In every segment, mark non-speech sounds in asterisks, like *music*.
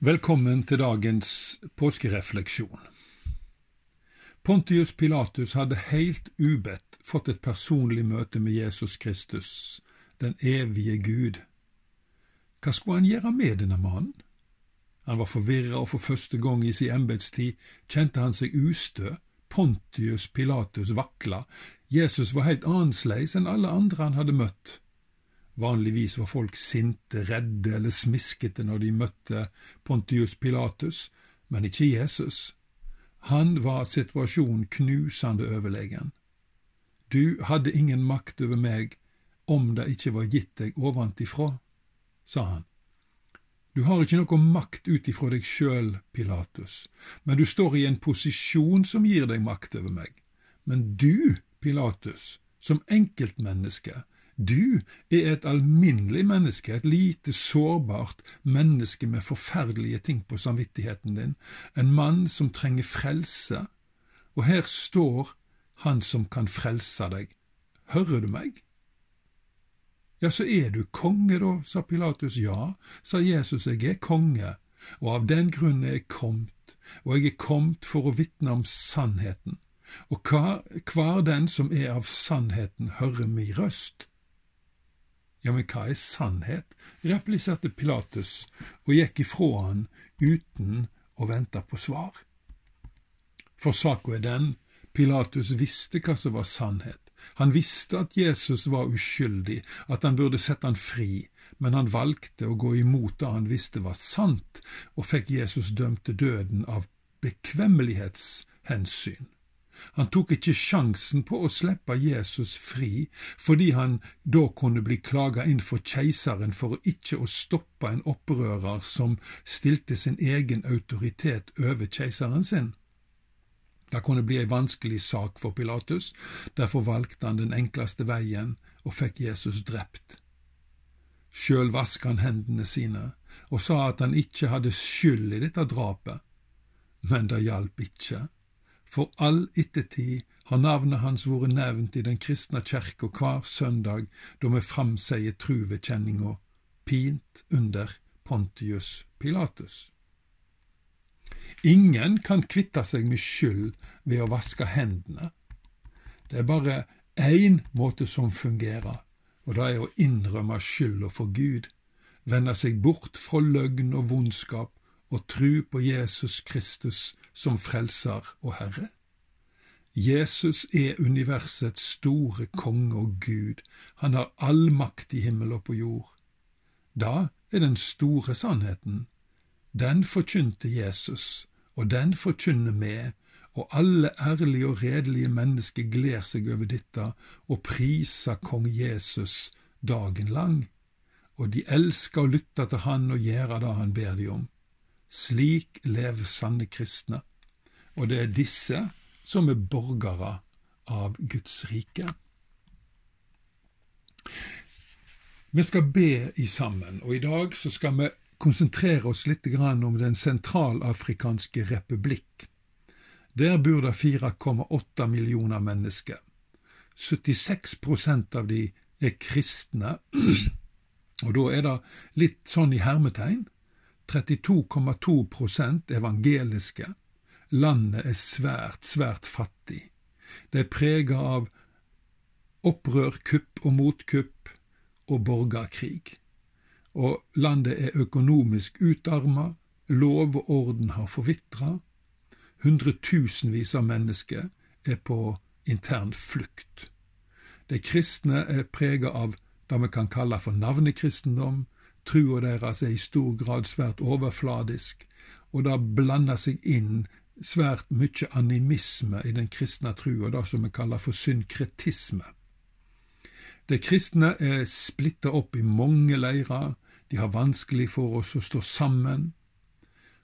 Velkommen til dagens påskerefleksjon. Pontius Pilatus hadde helt ubedt fått et personlig møte med Jesus Kristus, den evige Gud. Hva skulle han gjøre med denne mannen? Han var forvirra, og for første gang i sin embetstid kjente han seg ustø. Pontius Pilatus vakla. Jesus var helt annerledes enn alle andre han hadde møtt. Vanligvis var folk sinte, redde eller smiskete når de møtte Pontius Pilatus, men ikke Jesus. Han var situasjonen knusende overlegen. Du hadde ingen makt over meg om det ikke var gitt deg oventifra, sa han. Du har ikke noe makt ut ifra deg sjøl, Pilatus, men du står i en posisjon som gir deg makt over meg. Men du, Pilatus, som enkeltmenneske, du er et alminnelig menneske, et lite, sårbart menneske med forferdelige ting på samvittigheten din, en mann som trenger frelse, og her står Han som kan frelse deg. Hører du meg? Ja, så er du konge, da, sa Pilatus. Ja, sa Jesus, jeg er konge, og av den grunn er jeg kommet, og jeg er kommet for å vitne om sannheten. Og hver, den som er av sannheten, hører mi røst. Ja, men hva er sannhet? repliserte Pilatus og gikk ifra han uten å vente på svar. For saka er den, Pilatus visste hva som var sannhet. Han visste at Jesus var uskyldig, at han burde sette han fri, men han valgte å gå imot det han visste var sant, og fikk Jesus dømt til døden av bekvemmelighetshensyn. Han tok ikke sjansen på å slippe Jesus fri, fordi han da kunne bli klaga inn for keiseren for ikke å stoppe en opprører som stilte sin egen autoritet over keiseren sin. Det kunne bli ei vanskelig sak for Pilatus, derfor valgte han den enkleste veien og fikk Jesus drept. Sjøl vaska han hendene sine og sa at han ikke hadde skyld i dette drapet, men det hjalp ikke. For all ettertid har navnet hans vært nevnt i den kristne kjerka hver søndag da vi framseier truvekjenninga pint under Pontius Pilatus. Ingen kan kvitte seg med skyld ved å vaske hendene. Det er bare én måte som fungerer, og det er å innrømme skylda for Gud, vende seg bort fra løgn og vondskap og tru på Jesus Kristus som frelser og Herre. Jesus er universets store konge og Gud, han har all makt i himmel og på jord. Da er den store sannheten. Den forkynte Jesus, og den forkynner vi, og alle ærlige og redelige mennesker gleder seg over dette og priser kong Jesus dagen lang, og de elsker å lytte til han og gjøre det han ber de om. Slik lever sanne kristne, og det er disse som er borgere av Guds rike. Vi skal be i sammen, og i dag så skal vi konsentrere oss litt om Den sentralafrikanske republikk. Der bor det 4,8 millioner mennesker. 76% av de er kristne, *clears throat* og da er det litt sånn i hermetegn 32,2% evangeliske. Landet er svært, svært fattig. Det er prega av opprør, kupp og motkupp og borgerkrig. Og landet er økonomisk utarma, lov og orden har forvitra, hundretusenvis av mennesker er på intern flukt. De kristne er prega av det vi kan kalle for navnekristendom, Trua deres er i stor grad svært overfladisk, og det blander seg inn svært mye animisme i den kristne trua, det som vi kaller for synkretisme. De kristne er splitta opp i mange leirer, de har vanskelig for oss å stå sammen,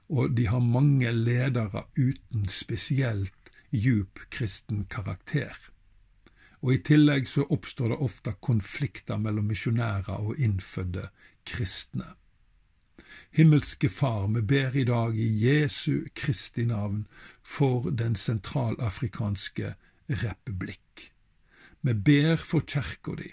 og de har mange ledere uten spesielt djup kristen karakter. Og I tillegg så oppstår det ofte konflikter mellom misjonærer og innfødde kristne. Himmelske Far, vi ber i dag i Jesu Kristi navn for Den sentralafrikanske republikk. Vi ber for kjerka di.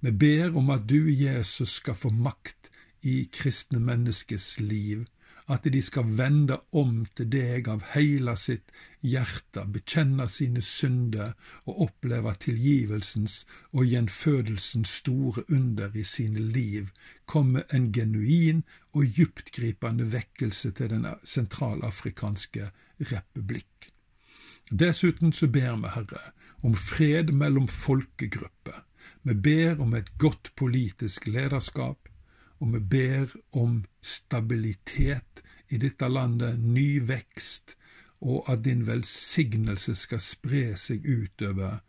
Vi ber om at du, Jesus, skal få makt i kristne menneskes liv, at de skal vende om til deg av heila sitt hjerte, bekjenne sine synder og oppleve tilgivelsens og gjenfødelsens store under i sine liv, komme en genuin og dyptgripende vekkelse til den sentralafrikanske republikk. Dessuten så ber vi, Herre, om fred mellom folkegrupper. Vi ber om et godt politisk lederskap, og vi ber om stabilitet i dette landet, ny vekst, og at din velsignelse skal spre seg utover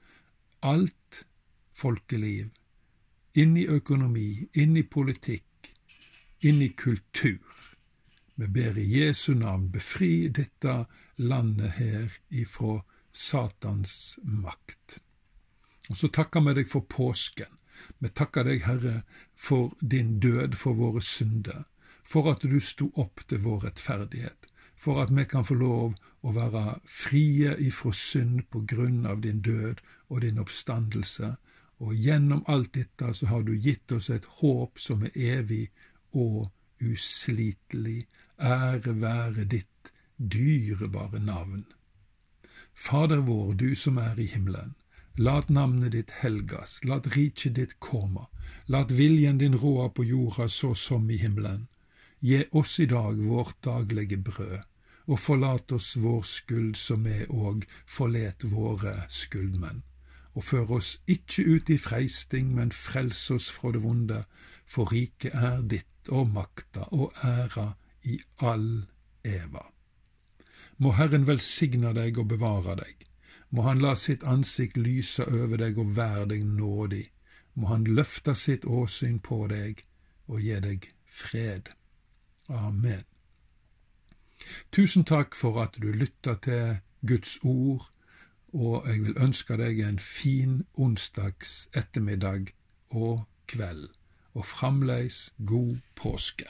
alt folkeliv, inn i økonomi, inn i politikk, inn i kultur. Vi ber i Jesu navn befri dette landet her ifra Satans makt. Og så takker vi deg for påsken. Vi takker deg, Herre, for din død for våre synder, for at du sto opp til vår rettferdighet, for at vi kan få lov å være frie ifra synd på grunn av din død og din oppstandelse, og gjennom alt dette så har du gitt oss et håp som er evig og uslitelig. Ære være ditt dyrebare navn. Fader vår, du som er i himmelen. Lat navnet ditt helgas, lat riket ditt komme, lat viljen din råde på jorda så som i himmelen. Gi oss i dag vårt daglige brød, og forlat oss vår skyld som vi òg forlet våre skyldmenn. Og før oss ikke ut i freisting, men frels oss fra det vonde, for riket er ditt og makta og æra i all eva. Må Herren velsigne deg og bevare deg må han la sitt ansikt lyse over deg og være deg nådig. Må han løfte sitt åsyn på deg og gi deg fred. Amen. Tusen takk for at du lytta til Guds ord, og jeg vil ønske deg en fin onsdags ettermiddag og kveld, og fremleis god påske.